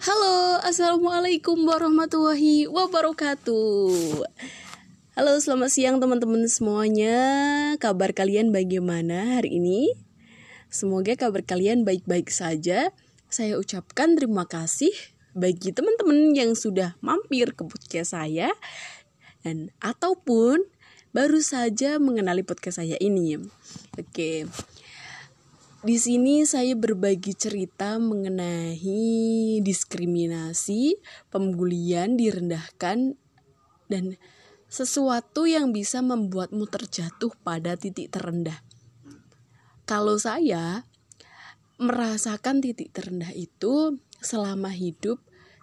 Halo, assalamualaikum warahmatullahi wabarakatuh. Halo, selamat siang teman-teman semuanya. Kabar kalian bagaimana hari ini? Semoga kabar kalian baik-baik saja. Saya ucapkan terima kasih bagi teman-teman yang sudah mampir ke podcast saya dan ataupun baru saja mengenali podcast saya ini. Oke. Di sini saya berbagi cerita mengenai diskriminasi, pembulian, direndahkan, dan sesuatu yang bisa membuatmu terjatuh pada titik terendah. Kalau saya merasakan titik terendah itu selama hidup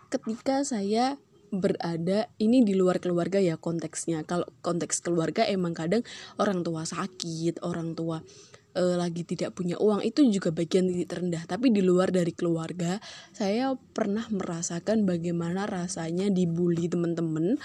ketika saya berada ini di luar keluarga ya konteksnya. Kalau konteks keluarga emang kadang orang tua sakit, orang tua uh, lagi tidak punya uang itu juga bagian titik terendah. Tapi di luar dari keluarga saya pernah merasakan bagaimana rasanya dibully teman-teman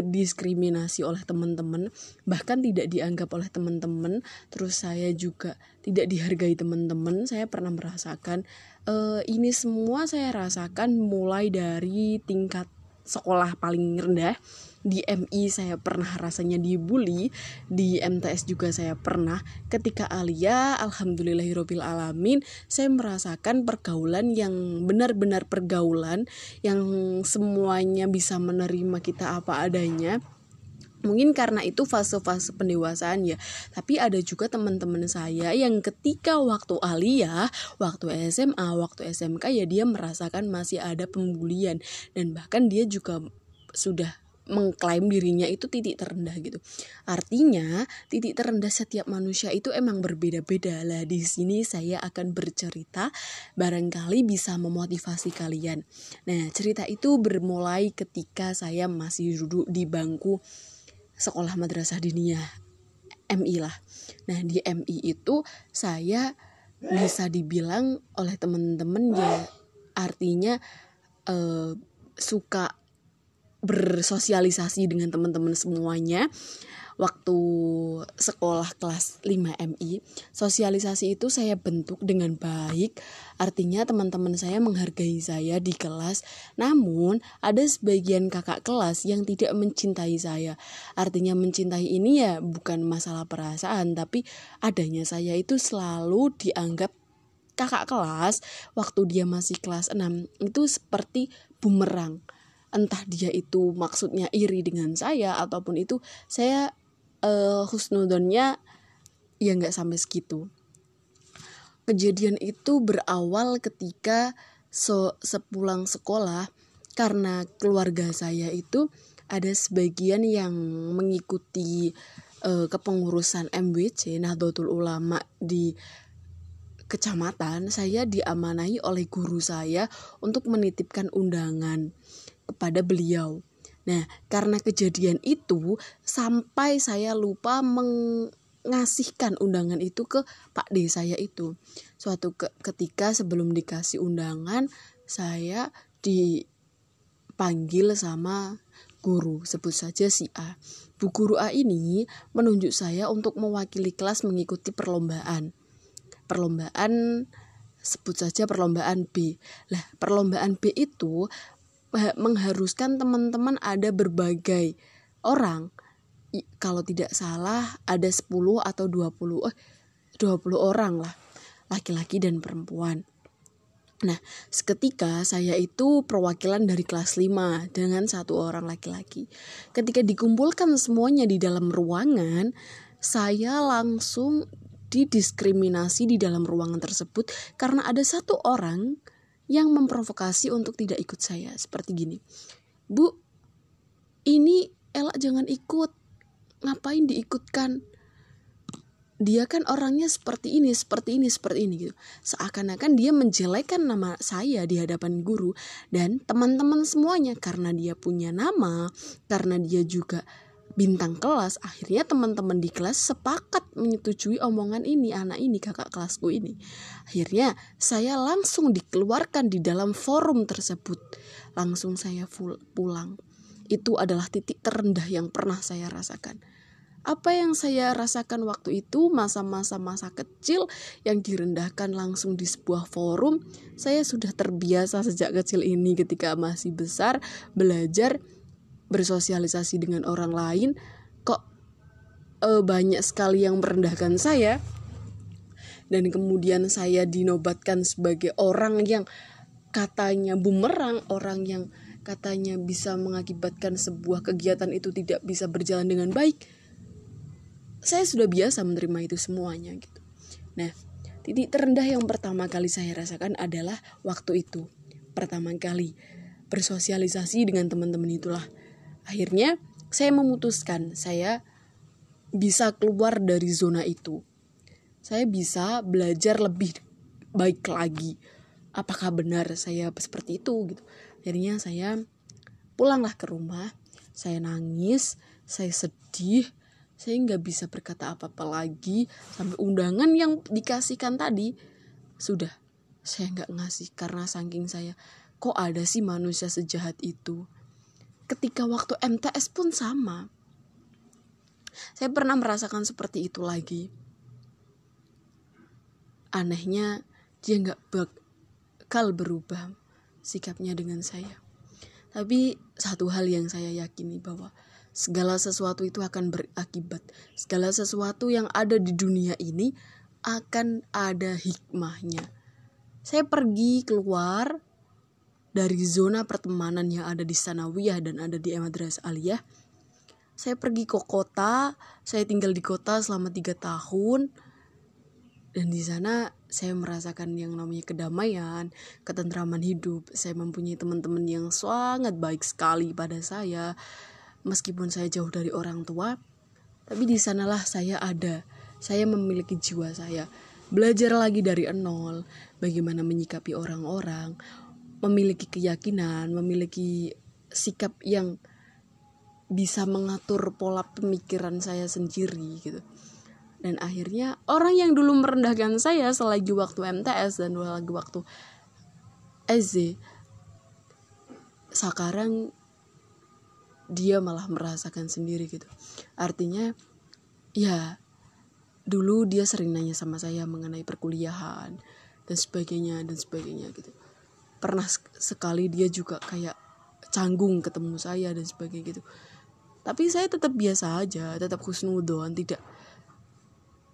diskriminasi oleh teman-teman bahkan tidak dianggap oleh teman-teman. Terus saya juga tidak dihargai teman-teman. Saya pernah merasakan uh, ini semua saya rasakan mulai dari tingkat sekolah paling rendah. Di MI saya pernah rasanya dibully di MTS juga saya pernah. Ketika Alia alhamdulillahirobbil alamin saya merasakan pergaulan yang benar-benar pergaulan yang semuanya bisa menerima kita apa adanya mungkin karena itu fase-fase pendewasaan ya tapi ada juga teman-teman saya yang ketika waktu alia waktu SMA waktu SMK ya dia merasakan masih ada pembulian dan bahkan dia juga sudah mengklaim dirinya itu titik terendah gitu. Artinya, titik terendah setiap manusia itu emang berbeda-beda. Lah di sini saya akan bercerita barangkali bisa memotivasi kalian. Nah, cerita itu bermulai ketika saya masih duduk di bangku sekolah madrasah diniyah MI lah. Nah, di MI itu saya bisa dibilang oleh teman-teman ya artinya uh, suka bersosialisasi dengan teman-teman semuanya. Waktu sekolah kelas 5 MI sosialisasi itu saya bentuk dengan baik. Artinya teman-teman saya menghargai saya di kelas. Namun ada sebagian kakak kelas yang tidak mencintai saya. Artinya mencintai ini ya bukan masalah perasaan tapi adanya saya itu selalu dianggap kakak kelas. Waktu dia masih kelas 6 itu seperti bumerang entah dia itu maksudnya iri dengan saya ataupun itu saya uh, husnudonnya ya nggak sampai segitu. Kejadian itu berawal ketika so sepulang sekolah karena keluarga saya itu ada sebagian yang mengikuti uh, kepengurusan MWC Nahdlatul Ulama di kecamatan. Saya diamanahi oleh guru saya untuk menitipkan undangan kepada beliau. Nah, karena kejadian itu sampai saya lupa mengasihkan undangan itu ke Pak D saya itu. Suatu ke ketika sebelum dikasih undangan, saya dipanggil sama guru, sebut saja si A. Bu guru A ini menunjuk saya untuk mewakili kelas mengikuti perlombaan. Perlombaan sebut saja perlombaan B. Lah, perlombaan B itu mengharuskan teman-teman ada berbagai orang kalau tidak salah ada 10 atau 20 eh 20 orang lah laki-laki dan perempuan Nah, seketika saya itu perwakilan dari kelas 5 dengan satu orang laki-laki. Ketika dikumpulkan semuanya di dalam ruangan, saya langsung didiskriminasi di dalam ruangan tersebut karena ada satu orang yang memprovokasi untuk tidak ikut saya seperti gini. Bu, ini Ella jangan ikut. Ngapain diikutkan? Dia kan orangnya seperti ini, seperti ini, seperti ini gitu. Seakan-akan dia menjelekkan nama saya di hadapan guru dan teman-teman semuanya karena dia punya nama, karena dia juga bintang kelas akhirnya teman-teman di kelas sepakat menyetujui omongan ini anak ini kakak kelasku ini. Akhirnya saya langsung dikeluarkan di dalam forum tersebut. Langsung saya full pulang. Itu adalah titik terendah yang pernah saya rasakan. Apa yang saya rasakan waktu itu masa-masa masa kecil yang direndahkan langsung di sebuah forum saya sudah terbiasa sejak kecil ini ketika masih besar belajar bersosialisasi dengan orang lain kok e, banyak sekali yang merendahkan saya dan kemudian saya dinobatkan sebagai orang yang katanya bumerang orang yang katanya bisa mengakibatkan sebuah kegiatan itu tidak bisa berjalan dengan baik saya sudah biasa menerima itu semuanya gitu. Nah, titik terendah yang pertama kali saya rasakan adalah waktu itu. Pertama kali bersosialisasi dengan teman-teman itulah. Akhirnya saya memutuskan saya bisa keluar dari zona itu. Saya bisa belajar lebih baik lagi. Apakah benar saya seperti itu gitu. Akhirnya saya pulanglah ke rumah, saya nangis, saya sedih, saya nggak bisa berkata apa-apa lagi sampai undangan yang dikasihkan tadi sudah saya nggak ngasih karena saking saya kok ada sih manusia sejahat itu ketika waktu MTS pun sama saya pernah merasakan seperti itu lagi anehnya dia nggak bakal berubah sikapnya dengan saya tapi satu hal yang saya yakini bahwa Segala sesuatu itu akan berakibat. Segala sesuatu yang ada di dunia ini akan ada hikmahnya. Saya pergi keluar dari zona pertemanan yang ada di Sanawiyah dan ada di Emadras Aliyah. Saya pergi ke kota, saya tinggal di kota selama tiga tahun, dan di sana saya merasakan yang namanya kedamaian, ketentraman hidup. Saya mempunyai teman-teman yang sangat baik sekali pada saya meskipun saya jauh dari orang tua tapi di sanalah saya ada saya memiliki jiwa saya belajar lagi dari nol bagaimana menyikapi orang-orang memiliki keyakinan memiliki sikap yang bisa mengatur pola pemikiran saya sendiri gitu. Dan akhirnya orang yang dulu merendahkan saya selagi waktu MTS dan lagi waktu SZ sekarang dia malah merasakan sendiri gitu. Artinya ya dulu dia sering nanya sama saya mengenai perkuliahan dan sebagainya dan sebagainya gitu pernah sekali dia juga kayak canggung ketemu saya dan sebagainya gitu. Tapi saya tetap biasa aja tetap khusnudon tidak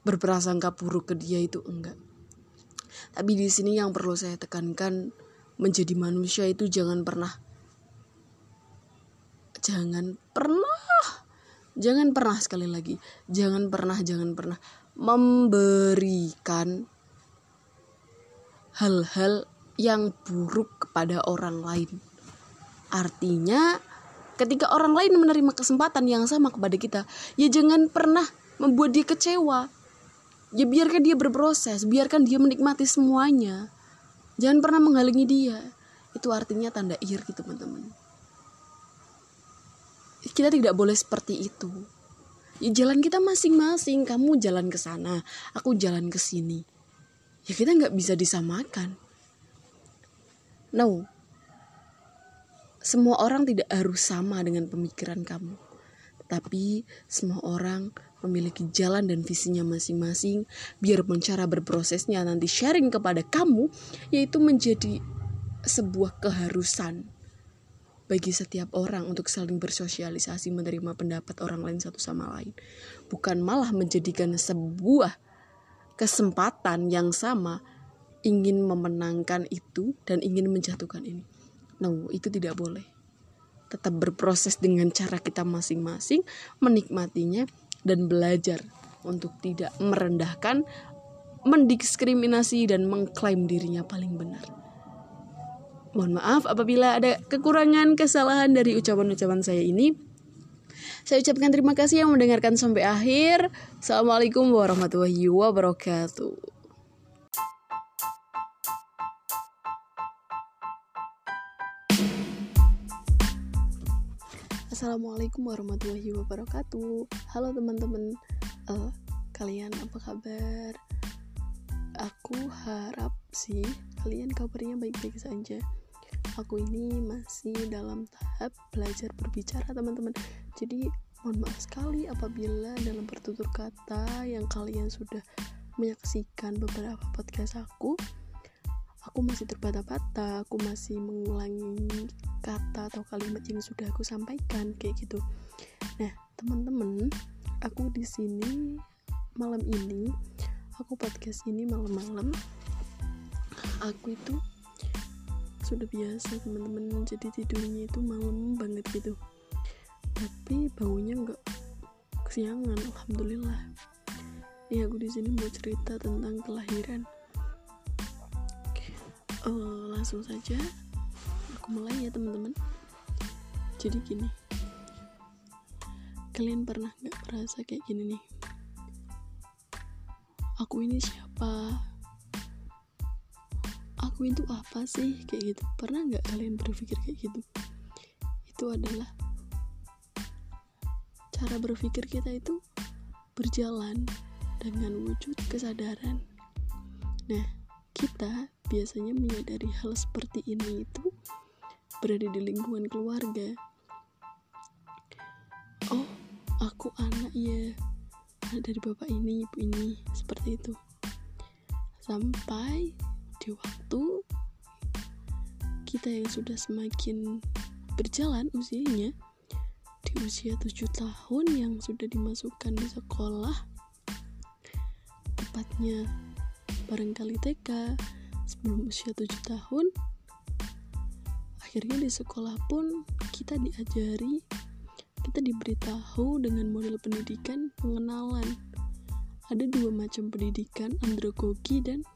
berprasangka buruk ke dia itu enggak. Tapi di sini yang perlu saya tekankan menjadi manusia itu jangan pernah jangan pernah jangan pernah sekali lagi jangan pernah jangan pernah memberikan hal-hal yang buruk kepada orang lain. Artinya ketika orang lain menerima kesempatan yang sama kepada kita ya jangan pernah membuat dia kecewa. Ya biarkan dia berproses biarkan dia menikmati semuanya. Jangan pernah menghalangi dia. Itu artinya tanda iri teman-teman. Kita tidak boleh seperti itu. Ya jalan kita masing-masing. Kamu jalan ke sana aku jalan ke sini. Ya kita nggak bisa disamakan no. Semua orang tidak harus sama dengan pemikiran kamu. Tapi semua orang memiliki jalan dan visinya masing-masing biarpun cara berprosesnya nanti sharing kepada kamu yaitu menjadi sebuah keharusan bagi setiap orang untuk saling bersosialisasi menerima pendapat orang lain satu sama lain. Bukan malah menjadikan sebuah kesempatan yang sama ingin memenangkan itu dan ingin menjatuhkan ini no itu tidak boleh tetap berproses dengan cara kita masing-masing menikmatinya dan belajar untuk tidak merendahkan mendiskriminasi dan mengklaim dirinya paling benar Mohon maaf apabila ada kekurangan kesalahan dari ucapan-ucapan saya ini. Saya ucapkan terima kasih yang mendengarkan sampai akhir. Assalamualaikum warahmatullahi wabarakatuh. Assalamualaikum warahmatullahi wabarakatuh. Halo teman-teman, uh, kalian apa kabar? Aku harap sih kalian kabarnya baik-baik saja aku ini masih dalam tahap belajar berbicara teman-teman jadi mohon maaf sekali apabila dalam pertutur kata yang kalian sudah menyaksikan beberapa podcast aku aku masih terbata-bata aku masih mengulangi kata atau kalimat yang sudah aku sampaikan kayak gitu. Nah teman-teman aku di sini malam ini aku podcast ini malam-malam aku itu sudah biasa teman-teman. Jadi tidurnya itu malam banget gitu. Tapi baunya nggak kesiangan alhamdulillah. Ya aku di sini mau cerita tentang kelahiran uh, langsung saja. Aku mulai ya teman-teman. Jadi gini. Kalian pernah nggak merasa kayak gini nih? Aku ini siapa? Aku itu apa sih? Kayak gitu. Pernah nggak kalian berpikir kayak gitu? Itu adalah cara berpikir kita itu berjalan dengan wujud kesadaran. Nah, kita biasanya menyadari hal seperti ini itu berada di lingkungan keluarga. Oh, aku anak ya, anak dari bapak ini, ibu ini, seperti itu. Sampai di waktu kita yang sudah semakin berjalan usianya di usia tujuh tahun yang sudah dimasukkan di sekolah tepatnya barangkali TK sebelum usia 7 tahun. Akhirnya di sekolah pun kita diajari kita diberitahu dengan model pendidikan pengenalan. Ada dua macam pendidikan andragogi dan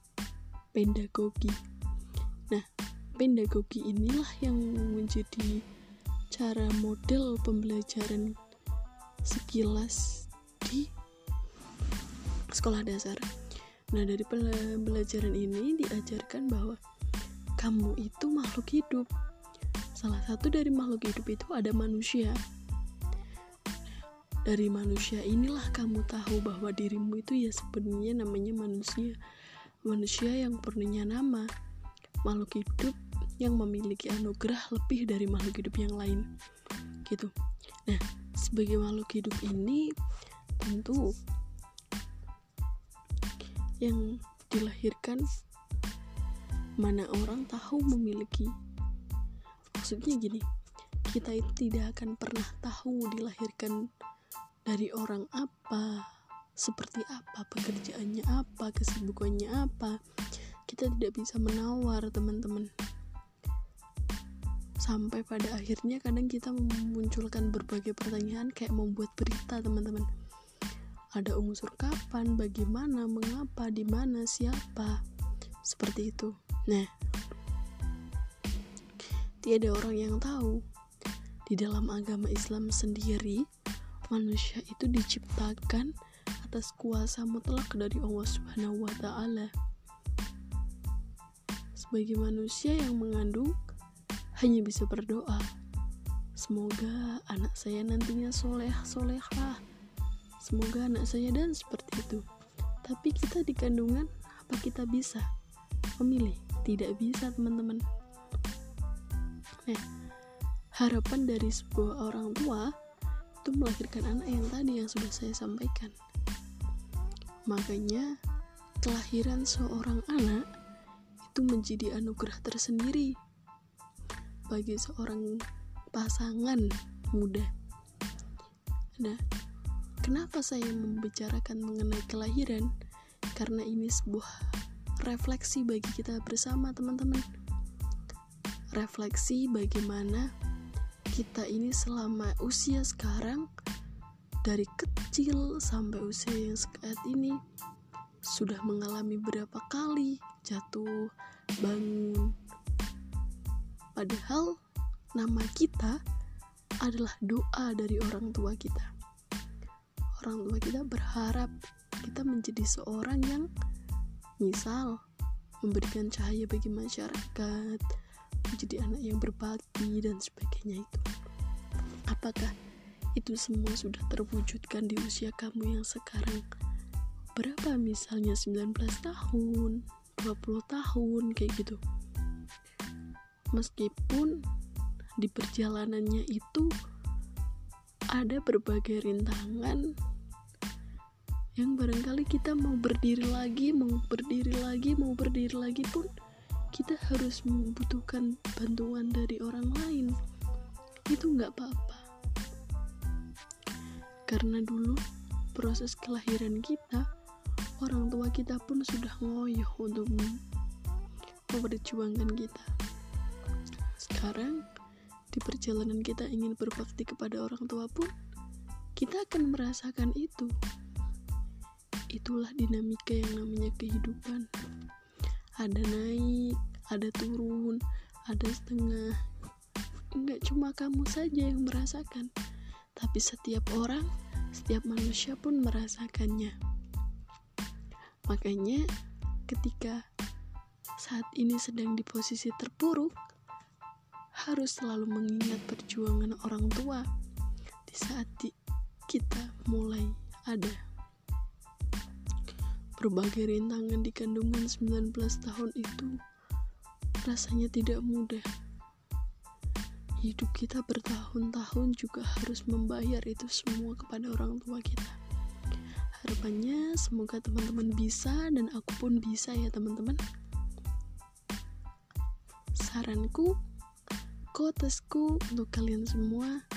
pedagogi nah pedagogi inilah yang menjadi cara model pembelajaran sekilas di sekolah dasar. Nah, dari pembelajaran ini diajarkan bahwa kamu itu makhluk hidup. Salah satu dari makhluk hidup itu ada manusia. Dari manusia inilah kamu tahu bahwa dirimu itu ya sebenarnya namanya manusia. Manusia yang punya nama. Makhluk hidup yang memiliki anugerah lebih dari makhluk hidup yang lain. Gitu. Nah, sebagai makhluk hidup ini tentu yang dilahirkan mana orang tahu memiliki. Maksudnya gini kita itu tidak akan pernah tahu dilahirkan dari orang apa seperti apa pekerjaannya apa kesibukannya apa. Kita tidak bisa menawar teman-teman. Sampai pada akhirnya kadang kita memunculkan berbagai pertanyaan kayak membuat berita teman-teman ada unsur kapan, bagaimana, mengapa, di mana, siapa. Seperti itu. Nah, tiada orang yang tahu di dalam agama Islam sendiri manusia itu diciptakan atas kuasa mutlak dari Allah Subhanahu wa taala. Sebagai manusia yang mengandung hanya bisa berdoa. Semoga anak saya nantinya soleh solehah semoga anak saya dan seperti itu. Tapi kita di kandungan apa kita bisa? Memilih tidak bisa teman-teman. Nah harapan dari sebuah orang tua itu melahirkan anak yang tadi yang sudah saya sampaikan. Makanya kelahiran seorang anak itu menjadi anugerah tersendiri bagi seorang pasangan muda. Nah Kenapa saya membicarakan mengenai kelahiran? Karena ini sebuah refleksi bagi kita bersama, teman-teman. Refleksi bagaimana kita ini selama usia sekarang dari kecil sampai usia yang saat ini sudah mengalami berapa kali jatuh, bangun. Padahal nama kita adalah doa dari orang tua kita orang tua kita berharap kita menjadi seorang yang misal memberikan cahaya bagi masyarakat menjadi anak yang berbakti dan sebagainya itu. Apakah itu semua sudah terwujudkan di usia kamu yang sekarang? Berapa misalnya 19 tahun 20 tahun kayak gitu? Meskipun di perjalanannya itu ada berbagai rintangan yang barangkali kita mau berdiri lagi, mau berdiri lagi, mau berdiri lagi pun kita harus membutuhkan bantuan dari orang lain. Itu nggak apa-apa. Karena dulu proses kelahiran kita, orang tua kita pun sudah ngoyoh untuk memperjuangkan kita. Sekarang, di perjalanan kita ingin berbakti kepada orang tua pun, kita akan merasakan itu. Itulah dinamika yang namanya kehidupan. Ada naik, ada turun, ada setengah. Enggak cuma kamu saja yang merasakan, tapi setiap orang setiap manusia pun merasakannya. Makanya, ketika saat ini sedang di posisi terpuruk, harus selalu mengingat perjuangan orang tua di saat di kita mulai ada. Berbagai rintangan di kandungan 19 tahun itu rasanya tidak mudah hidup kita bertahun-tahun juga harus membayar itu semua kepada orang tua kita. Harapannya semoga teman-teman bisa dan aku pun bisa ya teman-teman. Saranku, kotesku untuk kalian semua,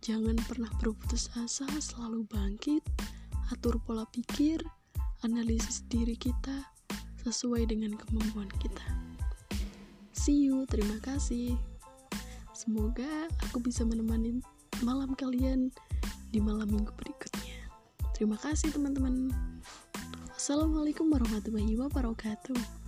jangan pernah berputus asa, selalu bangkit, atur pola pikir, analisis diri kita sesuai dengan kemampuan kita. See you, terima kasih. Semoga aku bisa menemani malam kalian di malam minggu berikutnya. Terima kasih teman-teman. Assalamualaikum warahmatullahi wabarakatuh.